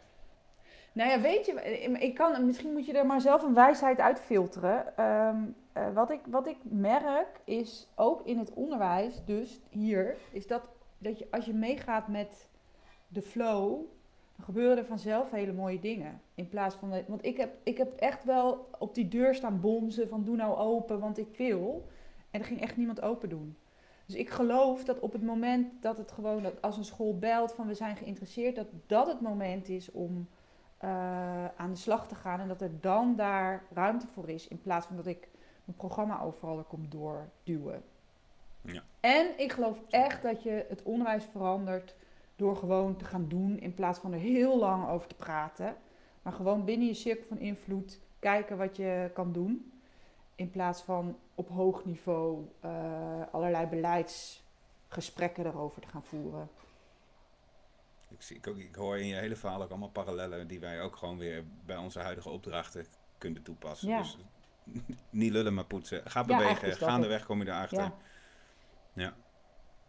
Nou ja, weet je, ik kan, misschien moet je er maar zelf een wijsheid uitfilteren. Ehm, eh, wat, ik, wat ik merk is, ook in het onderwijs, dus hier, is dat, dat je, als je meegaat met de flow, dan gebeuren er vanzelf hele mooie dingen. In plaats van, want ik heb, ik heb echt wel op die deur staan bonzen van doe nou open, want ik wil. En er ging echt niemand open doen. Dus ik geloof dat op het moment dat het gewoon, dat als een school belt van we zijn geïnteresseerd, dat dat het moment is om eh, aan de slag te gaan. En dat er dan daar ruimte voor is. In plaats van dat ik mijn programma overal er kom doorduwen. Ja. En ik geloof echt dat je het onderwijs verandert door gewoon te gaan doen in plaats van er heel lang over te praten. Maar gewoon binnen je cirkel van invloed kijken wat je kan doen. In plaats van op hoog niveau eh, allerlei beleidsgesprekken erover te gaan voeren. Ik, zie, ik, hoor in je hele verhaal ook allemaal parallellen die wij ook gewoon weer bij onze huidige opdrachten kunnen toepassen. Ja. Dus niet lullen maar poetsen. Ga bewegen. dat Gaandeweg kom je erachter. Ja. Ja.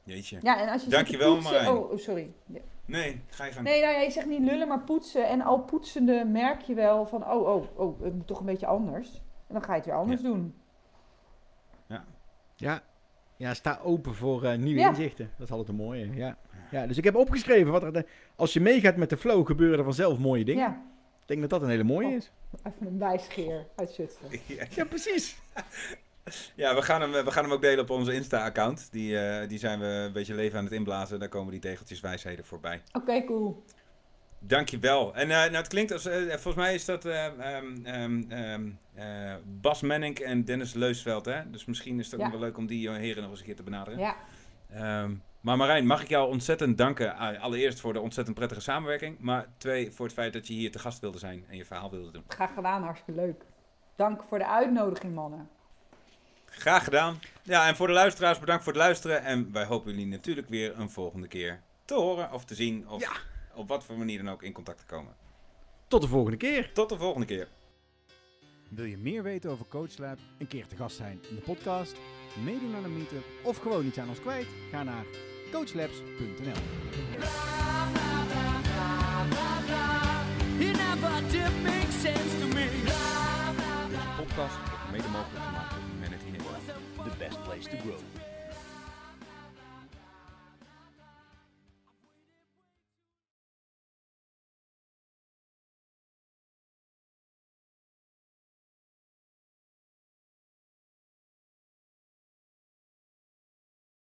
Jeetje. Ja, en als je Dankjewel, poetsen- Marijn. Oh, sorry. Ja. Nee, ga je gang. Nee, nou ja, je zegt niet lullen, maar poetsen. En al poetsende merk je wel van, oh, oh, oh, het moet toch een beetje anders. En dan ga je het weer anders doen. Ja. Ja, sta open voor eh, nieuwe Ja. inzichten. Dat is altijd een mooie. Ja. Ja, dus ik heb opgeschreven wat er. De, als je meegaat met de flow, gebeuren er vanzelf mooie dingen. Ja, Ik denk dat dat een hele mooie Oh. is. even een wijsgeer uit Zutphen. Ja. Ja, precies. Ja, we gaan, hem, we gaan hem ook delen op onze Insta-account. Die, eh, die zijn we een beetje leven aan het inblazen. Daar komen die tegeltjes wijsheden voorbij. Oké, cool. Dankjewel. En eh, nou, het klinkt als... eh, volgens mij is dat eh, ehm, ehm, ehm, eh, Bas Menning en Dennis Leusveld, hè? Dus misschien is het ook Ja. nog wel leuk om die heren nog eens een keer te benaderen. Ja, maar Marijn, mag ik jou ontzettend danken. allereerst voor de ontzettend prettige samenwerking. Maar twee, voor het feit dat je hier te gast wilde zijn en je verhaal wilde doen. graag gedaan, hartstikke leuk. Dank voor de uitnodiging, mannen. Graag gedaan. Ja, en voor de luisteraars bedankt voor het luisteren. En wij hopen jullie natuurlijk weer een volgende keer te horen of te zien. Of Ja. Op wat voor manier dan ook in contact te komen. Tot de volgende keer. Tot de volgende keer. Wil je meer weten over CoachLab, een keer te gast zijn in de podcast, meedoen aan een meetup of gewoon iets aan ons kwijt? Ga naar coachlabs.nl. Podcast wordt mede mogelijk gemaakt door Humanity Network. The best place to grow.